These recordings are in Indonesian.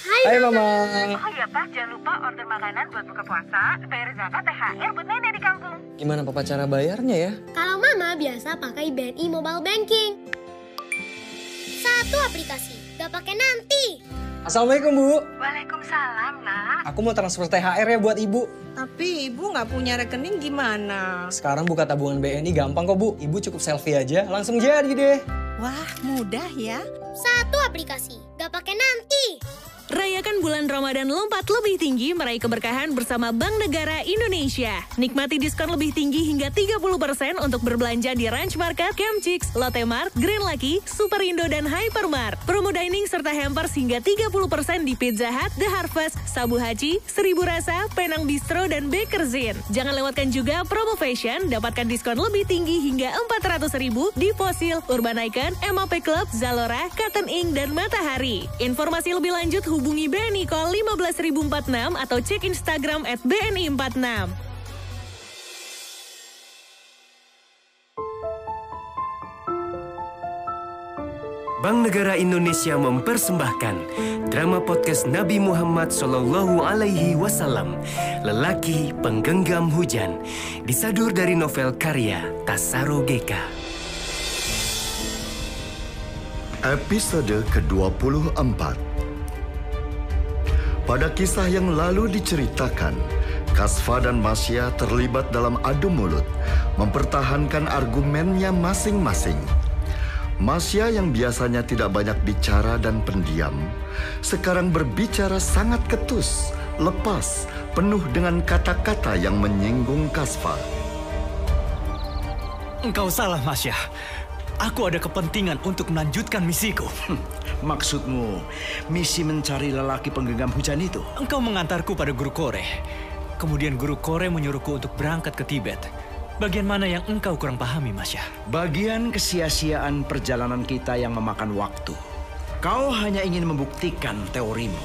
Hai, Hai Mama. Oh iya Pak, jangan lupa order makanan buat buka puasa, bayar zakat, THR buat nenek di kampung. Gimana Papa cara bayarnya ya? Kalau Mama biasa pakai BNI Mobile Banking. Satu aplikasi, gak pakai nanti. Assalamualaikum Bu. Waalaikumsalam, nak. Aku mau transfer THR ya buat Ibu. Tapi ibu nggak punya rekening gimana? Sekarang buka tabungan BNI gampang kok Bu. Ibu cukup selfie aja, langsung jadi deh. Wah, mudah ya. Satu aplikasi, gak pakai nanti. Rayakan bulan Ramadan lompat lebih tinggi meraih keberkahan bersama Bank Negara Indonesia. Nikmati diskon lebih tinggi hingga 30% untuk berbelanja di Ranch Market, Camp Chicks, Lotte Mart, Green Lucky, Superindo, dan Hypermart. Promo dining serta hampers hingga 30% di Pizza Hut, The Harvest, Sabu Haji, Seribu Rasa, Penang Bistro, dan Bakerzin. Jangan lewatkan juga promo fashion, dapatkan diskon lebih tinggi hingga 400 ribu di Fosil, Urban Icon, MAP Club, Zalora, Cotton Ink, dan Matahari. Informasi lebih lanjut hubungi BNI Call 15046 atau cek Instagram at BNI46. Bank Negara Indonesia mempersembahkan drama podcast Nabi Muhammad Sallallahu Alaihi Wasallam, Lelaki Penggenggam Hujan, disadur dari novel karya Tasaro Geka. Episode ke-24 Pada kisah yang lalu diceritakan, Kasfa dan Masya terlibat dalam adu mulut, mempertahankan argumennya masing-masing. Masya yang biasanya tidak banyak bicara dan pendiam, sekarang berbicara sangat ketus, lepas, penuh dengan kata-kata yang menyinggung Kasfa. Engkau salah, Masya. Aku ada kepentingan untuk melanjutkan misiku. Maksudmu, misi mencari lelaki penggenggam hujan itu? Engkau mengantarku pada Guru Kore. Kemudian Guru Kore menyuruhku untuk berangkat ke Tibet. Bagian mana yang engkau kurang pahami, Masya? Bagian kesia-siaan perjalanan kita yang memakan waktu. Kau hanya ingin membuktikan teorimu,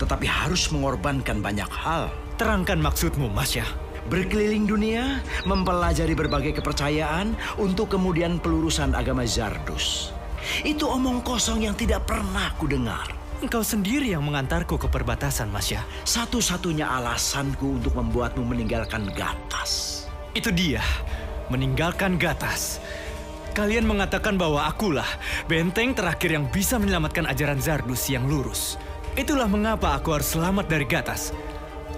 tetapi harus mengorbankan banyak hal. Terangkan maksudmu, Masya. Berkeliling dunia, mempelajari berbagai kepercayaan untuk kemudian pelurusan agama Zardus. Itu omong kosong yang tidak pernah kudengar. Engkau sendiri yang mengantarku ke perbatasan, Masya. Satu-satunya alasanku untuk membuatmu meninggalkan Gatas. Itu dia, meninggalkan Gatas. Kalian mengatakan bahwa akulah benteng terakhir yang bisa menyelamatkan ajaran Zardus yang lurus. Itulah mengapa aku harus selamat dari Gatas.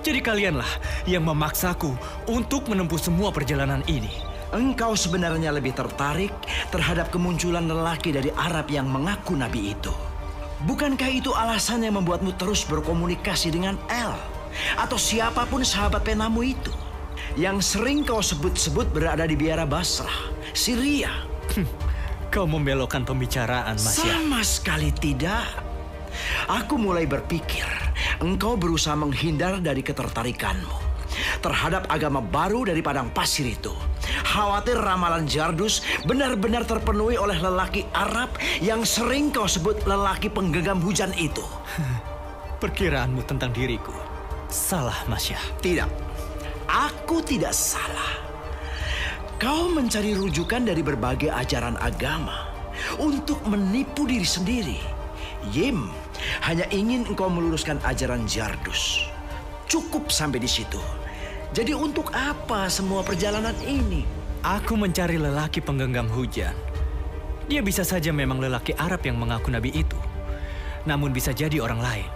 Jadi kalianlah yang memaksaku untuk menempuh semua perjalanan ini. Engkau sebenarnya lebih tertarik terhadap kemunculan lelaki dari Arab yang mengaku nabi itu. Bukankah itu alasan yang membuatmu terus berkomunikasi dengan El? Atau siapa pun sahabat penamu itu? Yang sering kau sebut-sebut berada di biara Basrah, Syria. Kau membelokkan pembicaraan, Masya. Sama sekali tidak. Aku mulai berpikir engkau berusaha menghindar dari ketertarikanmu terhadap agama baru dari padang pasir itu. Khawatir ramalan Jardus benar-benar terpenuhi oleh lelaki Arab yang sering kau sebut lelaki penggenggam hujan itu. Perkiraanmu tentang diriku salah, Masya. Tidak, aku tidak salah. Kau mencari rujukan dari berbagai ajaran agama untuk menipu diri sendiri. Yim hanya ingin engkau meluruskan ajaran Jardus. Cukup sampai di situ. Jadi untuk apa semua perjalanan ini? Aku mencari lelaki penggenggam hujan. Dia bisa saja memang lelaki Arab yang mengaku nabi itu. Namun bisa jadi orang lain.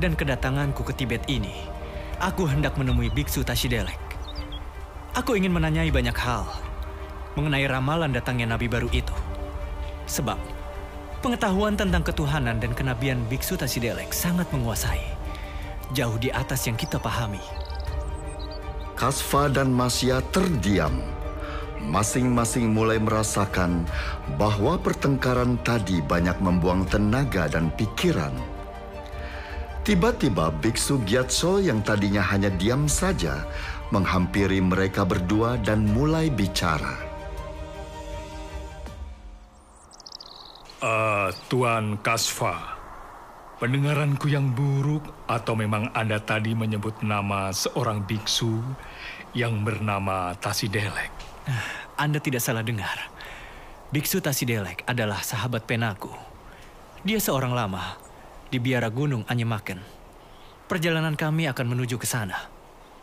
Dan kedatanganku ke Tibet ini, aku hendak menemui Biksu Tashidelek. Aku ingin menanyai banyak hal mengenai ramalan datangnya nabi baru itu. Sebab pengetahuan tentang ketuhanan dan kenabian Biksu Tashidelek sangat menguasai. Jauh di atas yang kita pahami. Kasfa dan Masya terdiam. Masing-masing mulai merasakan bahwa pertengkaran tadi banyak membuang tenaga dan pikiran. Tiba-tiba Biksu Gyatso yang tadinya hanya diam saja menghampiri mereka berdua dan mulai bicara. Uh, Tuan Kasfa, pendengaranku yang buruk atau memang Anda tadi menyebut nama seorang biksu yang bernama Tasidelek? Anda tidak salah dengar. Biksu Tasidelek adalah sahabat penaku. Dia seorang lama di biara gunung Anyemaken. Perjalanan kami akan menuju ke sana.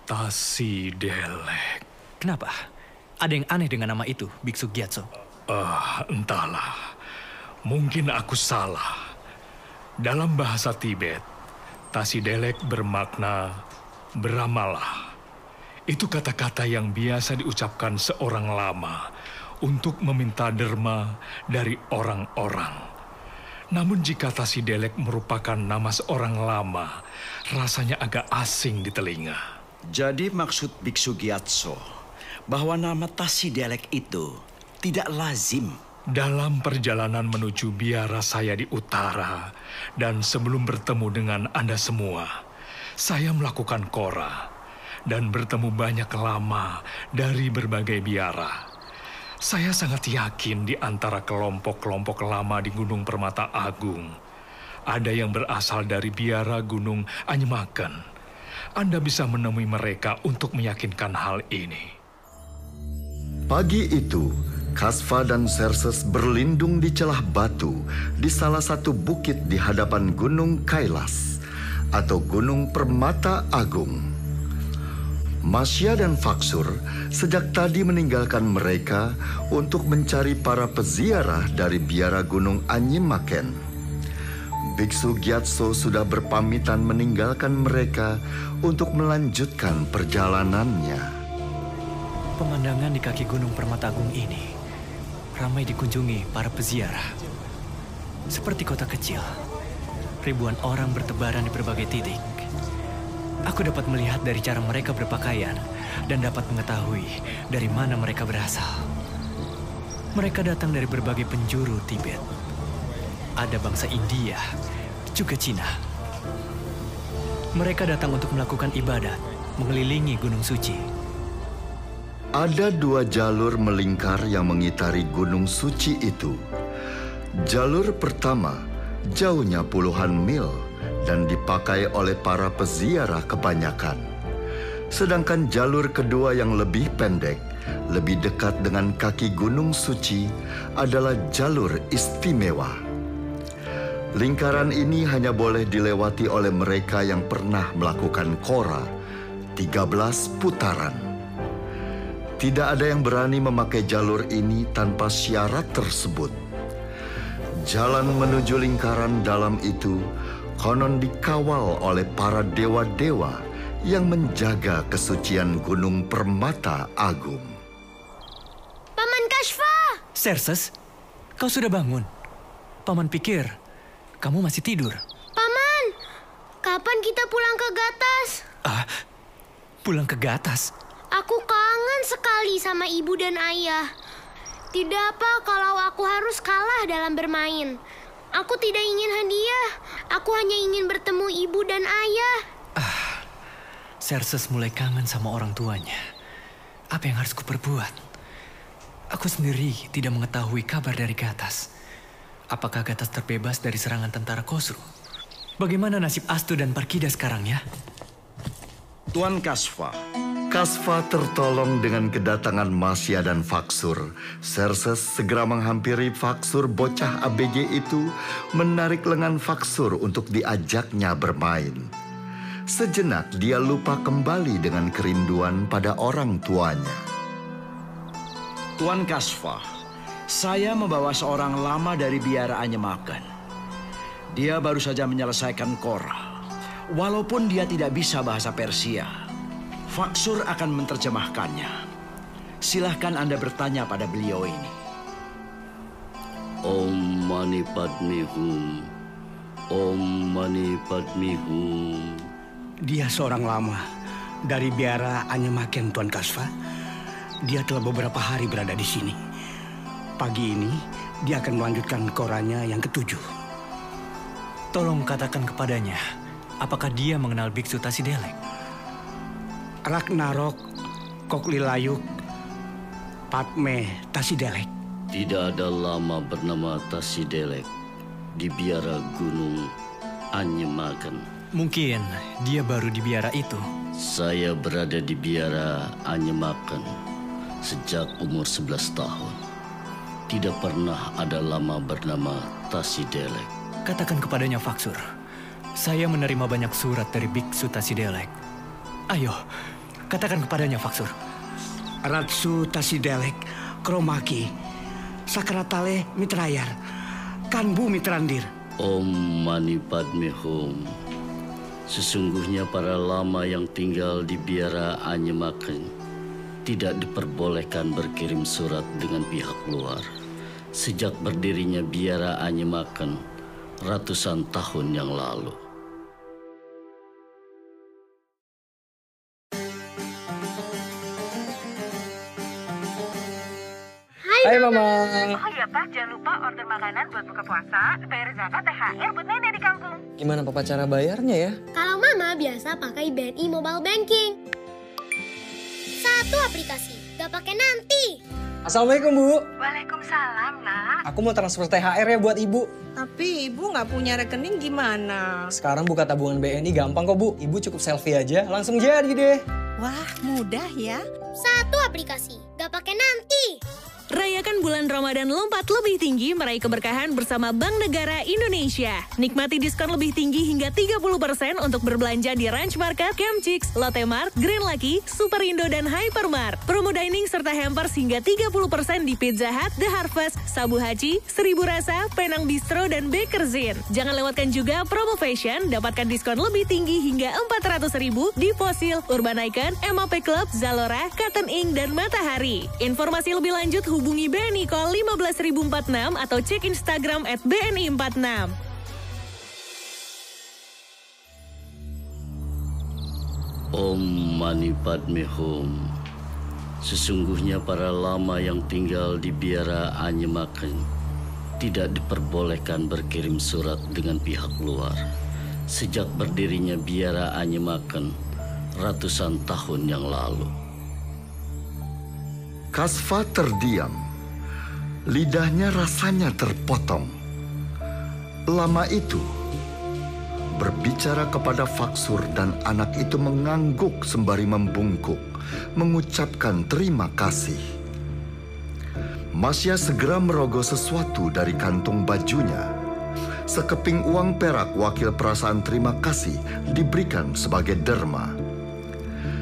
Tasidelek. Kenapa? Ada yang aneh dengan nama itu, Biksu Gyatso. Ah, entahlah. Mungkin aku salah. Dalam bahasa Tibet, Tasidelek bermakna beramalah. Itu kata-kata yang biasa diucapkan seorang lama untuk meminta derma dari orang-orang. Namun jika Tasidelek merupakan nama seorang lama, rasanya agak asing di telinga. Jadi maksud Biksu Gyatso bahwa nama Tasidelek itu tidak lazim. Dalam perjalanan menuju biara saya di utara dan sebelum bertemu dengan Anda semua, saya melakukan kora dan bertemu banyak lama dari berbagai biara. Saya sangat yakin di antara kelompok-kelompok lama di Gunung Permata Agung, ada yang berasal dari biara Gunung Anyemaken. Anda bisa menemui mereka untuk meyakinkan hal ini. Pagi itu, Kasva dan Serses berlindung di celah batu di salah satu bukit di hadapan Gunung Kailas atau Gunung Permata Agung. Masya dan Faksur sejak tadi meninggalkan mereka untuk mencari para peziarah dari biara Gunung Anyimaken. Biksu Gyatso sudah berpamitan meninggalkan mereka untuk melanjutkan perjalanannya. Pemandangan di kaki Gunung Permata Agung ini ramai dikunjungi para peziarah. Seperti kota kecil, ribuan orang bertebaran di berbagai titik. Aku dapat melihat dari cara mereka berpakaian dan dapat mengetahui dari mana mereka berasal. Mereka datang dari berbagai penjuru Tibet. Ada bangsa India, juga Cina. Mereka datang untuk melakukan ibadat, mengelilingi Gunung Suci. Ada dua jalur melingkar yang mengitari Gunung Suci itu. Jalur pertama jauhnya puluhan mil dan dipakai oleh para peziarah kebanyakan. Sedangkan jalur kedua yang lebih pendek, lebih dekat dengan kaki Gunung Suci adalah jalur istimewa. Lingkaran ini hanya boleh dilewati oleh mereka yang pernah melakukan kora, 13 putaran. Tidak ada yang berani memakai jalur ini tanpa syarat tersebut. Jalan menuju lingkaran dalam itu konon dikawal oleh para dewa-dewa yang menjaga kesucian Gunung Permata Agung. Paman Kashfa! Serses, kau sudah bangun. Paman pikir kamu masih tidur. Paman, kapan kita pulang ke Gatas? Ah, pulang ke Gatas? Aku kangen sekali sama ibu dan ayah. Tidak apa kalau aku harus kalah dalam bermain. Aku tidak ingin hadiah. Aku hanya ingin bertemu ibu dan ayah. Ah, Serses mulai kangen sama orang tuanya. Apa yang harus kuperbuat? Aku sendiri tidak mengetahui kabar dari Gatas. Apakah Gatas terbebas dari serangan tentara Kosru? Bagaimana nasib Astu dan Parkida sekarang ya? Tuan Kasva, Kasva tertolong dengan kedatangan Masya dan Faksur. Serses segera menghampiri Faksur bocah ABG itu, menarik lengan Faksur untuk diajaknya bermain. Sejenak dia lupa kembali dengan kerinduan pada orang tuanya. Tuan Kasva, saya membawa seorang lama dari biara Anyemaken. Dia baru saja menyelesaikan Korah. Walaupun dia tidak bisa bahasa Persia, Faksur akan menerjemahkannya. Silahkan Anda bertanya pada beliau ini. Om Mani Padme Hum. Om Mani Padme Hum. Dia seorang lama dari biara Anyamaken Tuan Kasva. Dia telah beberapa hari berada di sini. Pagi ini dia akan melanjutkan koranya yang ketujuh. Tolong katakan kepadanya, apakah dia mengenal Biksu Tasidelek? Ragnarok Koklilayuk Padme Tasidelek. Tidak ada lama bernama Tasidelek di biara gunung Anyemaken. Mungkin dia baru di biara itu. Saya berada di biara Anyemaken sejak umur 11 tahun. Tidak pernah ada lama bernama Tasidelek. Katakan kepadanya Faksur, Saya menerima banyak surat dari Biksu Tasidelek. Ayo, katakan kepadanya, Faksur. Ratsu Tasidelek, Kromaki, Sakratale Mitrayar, Kanbu Mitrandir. Om Mani Padme Hum. Sesungguhnya para lama yang tinggal di biara Anyemaken tidak diperbolehkan berkirim surat dengan pihak luar. Sejak berdirinya biara Anyemaken ratusan tahun yang lalu. Hai Mama. Oh iya Pak, jangan lupa order makanan buat buka puasa, bayar zakat, THR buat nenek di kampung. Gimana Papa cara bayarnya ya? Kalau Mama biasa pakai BNI Mobile Banking. Satu aplikasi, gak pakai nanti. Assalamualaikum Bu. Waalaikumsalam, nak. Aku mau transfer THR ya buat Ibu. Tapi ibu nggak punya rekening gimana? Sekarang buka tabungan BNI gampang kok Bu. Ibu cukup selfie aja langsung jadi deh. Wah, mudah ya. Satu aplikasi, gak pakai nanti. Rayakan bulan Ramadan lompat lebih tinggi meraih keberkahan bersama Bank Negara Indonesia. Nikmati diskon lebih tinggi hingga 30% untuk berbelanja di Ranch Market, Camp Chicks, Lotte Mart, Green Lucky, Superindo, dan Hypermart. Promo dining serta hampers hingga 30% di Pizza Hut, The Harvest, Sabu Haji, Seribu Rasa, Penang Bistro, dan Bakerzin. Jangan lewatkan juga promo fashion, dapatkan diskon lebih tinggi hingga 400 ribu di Fossil, Urban Icon, MAP Club, Zalora, Cotton Ink, dan Matahari. Informasi lebih lanjut hubungi BNI Call 15046 atau cek Instagram at BNI46. Om Mani Padme Hum. Sesungguhnya para lama yang tinggal di biara Anyemaken tidak diperbolehkan berkirim surat dengan pihak luar. Sejak berdirinya biara Anyemaken ratusan tahun yang lalu. Kasfa terdiam. Lidahnya rasanya terpotong. Lama itu, berbicara kepada Faksur dan anak itu mengangguk sembari membungkuk, mengucapkan terima kasih. Masya segera merogoh sesuatu dari kantung bajunya. Sekeping uang perak wakil perasaan terima kasih diberikan sebagai derma.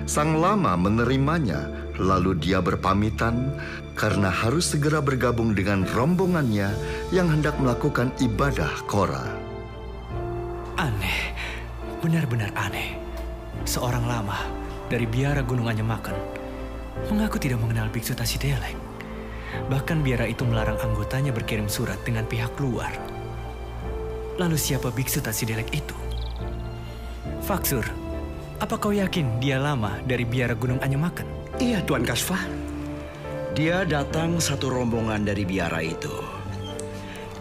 Sang lama menerimanya, lalu dia berpamitan karena harus segera bergabung dengan rombongannya yang hendak melakukan ibadah Kora. Aneh, benar-benar aneh. Seorang lama dari biara Gunung Anyemaken mengaku tidak mengenal Biksu Tasidelek. Bahkan biara itu melarang anggotanya berkirim surat dengan pihak luar. Lalu siapa Biksu Tasidelek itu? Faksur, apa kau yakin dia lama dari biara Gunung Anyemaken? Iya, Tuan Kasfa. Dia datang satu rombongan dari biara itu.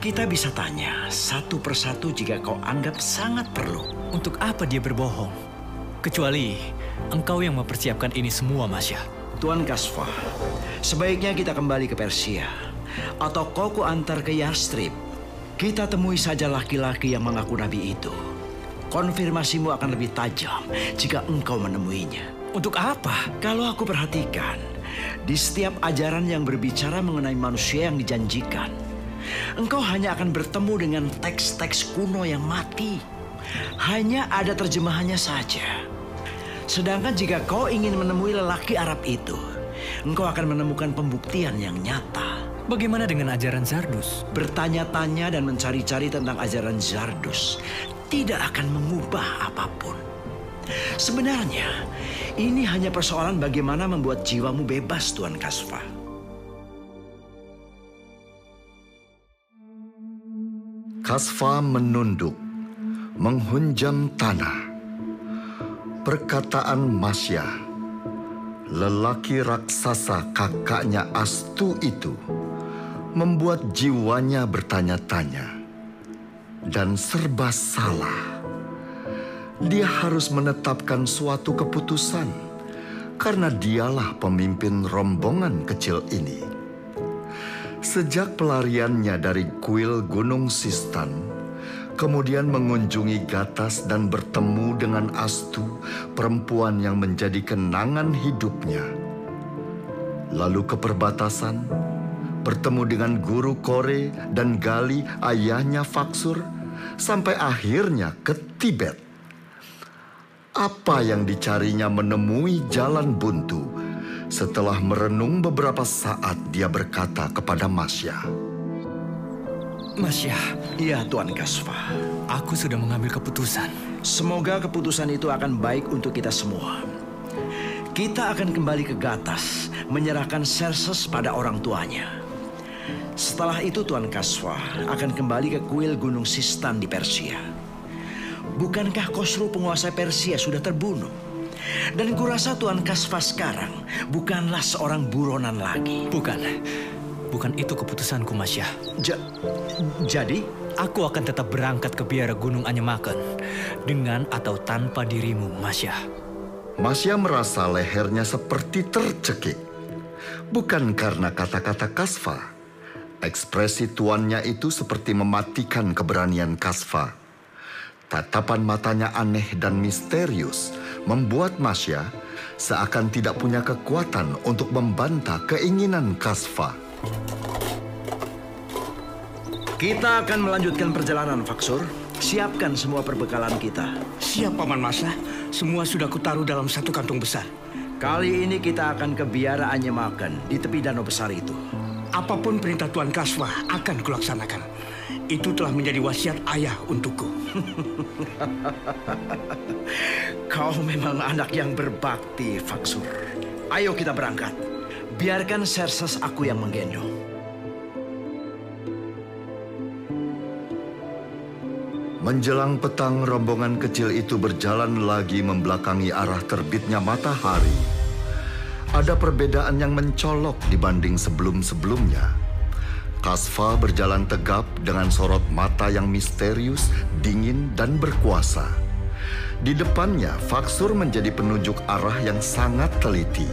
Kita bisa tanya satu persatu jika kau anggap sangat perlu. Untuk apa dia berbohong? Kecuali engkau yang mempersiapkan ini semua, Masya. Tuan Kasfa, sebaiknya kita kembali ke Persia. Atau kau ku antar ke Yarstrip. Kita temui saja laki-laki yang mengaku nabi itu. Konfirmasimu akan lebih tajam jika engkau menemuinya. Untuk apa? Kalau aku perhatikan, di setiap ajaran yang berbicara mengenai manusia yang dijanjikan, engkau hanya akan bertemu dengan teks-teks kuno yang mati. Hanya ada terjemahannya saja. Sedangkan jika kau ingin menemui lelaki Arab itu, engkau akan menemukan pembuktian yang nyata. Bagaimana dengan ajaran Zardus? Bertanya-tanya dan mencari-cari tentang ajaran Zardus tidak akan mengubah apa pun. Sebenarnya, ini hanya persoalan bagaimana membuat jiwamu bebas, Tuan Kasfa. Kasfa menunduk, menghunjam tanah. Perkataan Masya, lelaki raksasa kakaknya Astu itu, membuat jiwanya bertanya-tanya dan serba salah. Dia harus menetapkan suatu keputusan karena dialah pemimpin rombongan kecil ini. Sejak pelariannya dari kuil Gunung Sistan, kemudian mengunjungi Gatas dan bertemu dengan Astu, perempuan yang menjadi kenangan hidupnya. Lalu ke perbatasan, bertemu dengan guru Kore dan Gali, ayahnya Faksur, sampai akhirnya ke Tibet. Apa yang dicarinya menemui jalan buntu. Setelah merenung beberapa saat, dia berkata kepada Masya, Masya, Iya, Tuan Kasva. aku sudah mengambil keputusan. Semoga keputusan itu akan baik untuk kita semua. Kita akan kembali ke Gatas, menyerahkan Serses pada orang tuanya. Setelah itu Tuan Kaswa akan kembali ke kuil Gunung Sistan di Persia. Bukankah Khosrow penguasa Persia sudah terbunuh? Dan kurasa Tuan Kasva sekarang bukanlah seorang buronan lagi. Bukan. Bukan itu keputusanku, Masya. Ja- jadi? Aku akan tetap berangkat ke biara Gunung Anyamaken. Dengan atau tanpa dirimu, Masya. Masya merasa lehernya seperti tercekik. Bukan karena kata-kata Kasva. Ekspresi tuannya itu seperti mematikan keberanian Kasva. Tatapan matanya aneh dan misterius membuat Masya seakan tidak punya kekuatan untuk membantah keinginan Kasva. Kita akan melanjutkan perjalanan, Faksur. Siapkan semua perbekalan kita. Siap, Paman Masa. Semua sudah kutaruh dalam satu kantung besar. Kali ini kita akan ke biara Anyemaken di tepi danau besar itu. Apa pun perintah Tuan Kaswa akan kulaksanakan. Itu telah menjadi wasiat ayah untukku. Kau memang anak yang berbakti, Faksur. Ayo kita berangkat. Biarkan Serses aku yang menggendong. Menjelang petang, rombongan kecil itu berjalan lagi membelakangi arah terbitnya matahari. Ada perbedaan yang mencolok dibanding sebelum-sebelumnya. Kasva berjalan tegap dengan sorot mata yang misterius, dingin, dan berkuasa. Di depannya, Faksur menjadi penunjuk arah yang sangat teliti.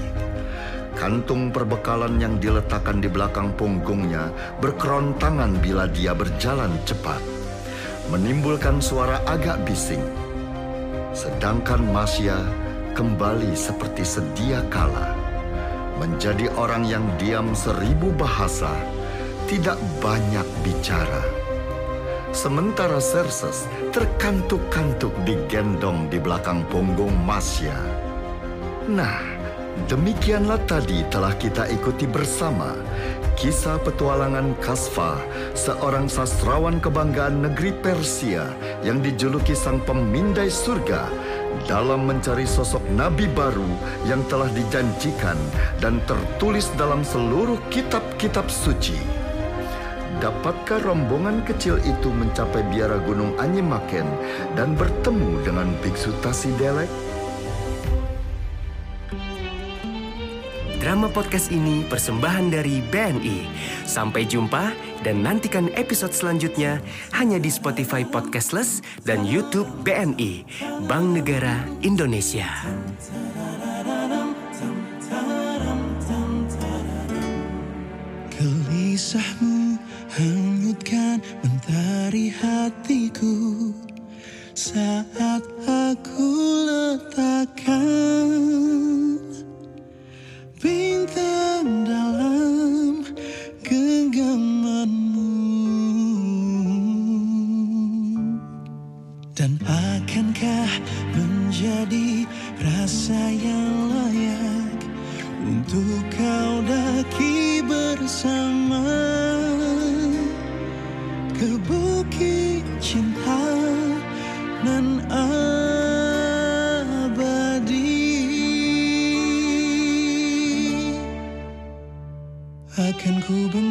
Kantung perbekalan yang diletakkan di belakang punggungnya berkerontangan bila dia berjalan cepat menimbulkan suara agak bising. Sedangkan Masya kembali seperti sedia kala. Menjadi orang yang diam seribu bahasa, tidak banyak bicara. Sementara Serses terkantuk-kantuk digendong di belakang punggung Masya. Nah, demikianlah tadi telah kita ikuti bersama Kisah petualangan Kasva, seorang sastrawan kebanggaan negeri Persia yang dijuluki sang pemindai surga dalam mencari sosok nabi baru yang telah dijanjikan dan tertulis dalam seluruh kitab-kitab suci. Dapatkah rombongan kecil itu mencapai biara Gunung Anyemaken dan bertemu dengan Biksu Tasidelek? Drama podcast ini persembahan dari BNI. Sampai jumpa dan nantikan episode selanjutnya hanya di Spotify Podcastless dan YouTube BNI, Bank Negara Indonesia. Gelisahmu hanyutkan mentari hatiku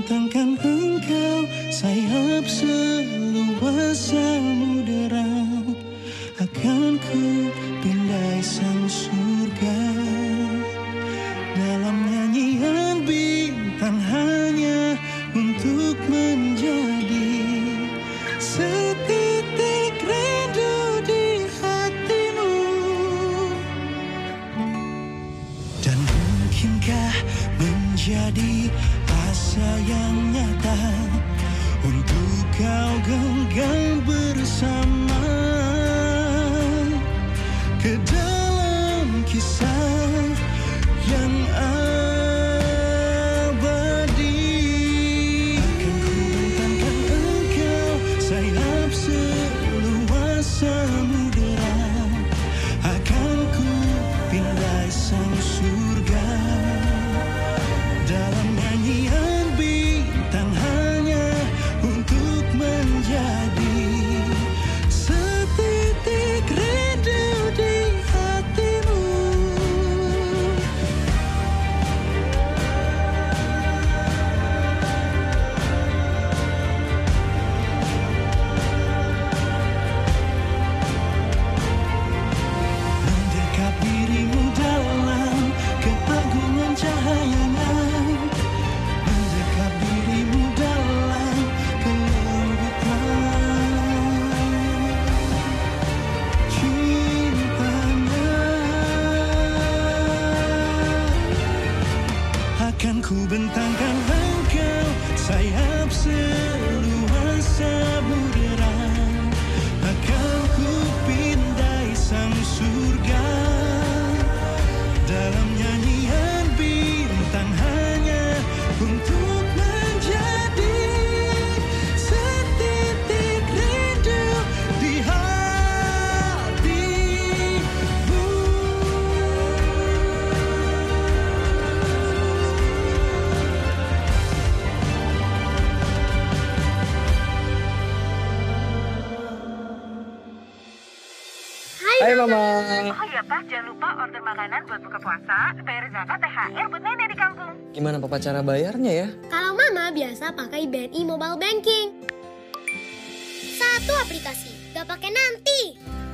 bentangkan engkau sayap seluas samudera. Akan ku Oh iya Pak, jangan lupa order makanan buat buka puasa, bayar zakat, THR buat nenek di kampung. Gimana Papa cara bayarnya ya? Kalau mama biasa pakai BNI Mobile Banking. Satu aplikasi, gak pakai nanti.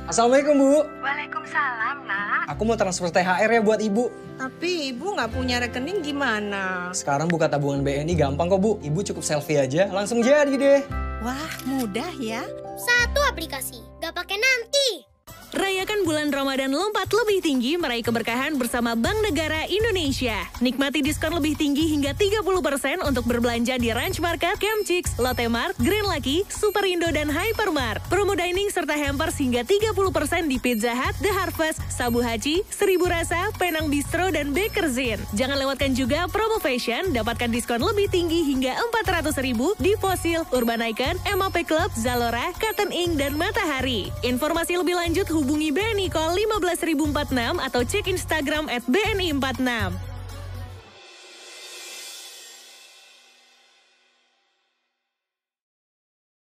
Assalamualaikum Bu. Waalaikumsalam, nak. Aku mau transfer THR ya buat Ibu. Tapi ibu nggak punya rekening gimana? Sekarang buka tabungan BNI gampang kok Bu. Ibu cukup selfie aja, langsung jadi deh. Wah, mudah ya. Satu aplikasi, gak pakai nanti. Bulan Ramadan lompat lebih tinggi meraih keberkahan bersama Bank Negara Indonesia. Nikmati diskon lebih tinggi hingga 30% untuk berbelanja di Ranch Market, Camp Chicks, Lotte Mart, Green Lucky, Superindo, dan Hypermart. Promo dining serta hampers hingga 30% di Pizza Hut, The Harvest, Sabu Haji, Seribu Rasa, Penang Bistro, dan Bakerzin. Jangan lewatkan juga promo fashion, dapatkan diskon lebih tinggi hingga 400 ribu di Fossil, Urban Icon, MAP Club, Zalora, Cotton Ink, dan Matahari. Informasi lebih lanjut hubungi BNI Call 15046 atau cek Instagram at BNI 46.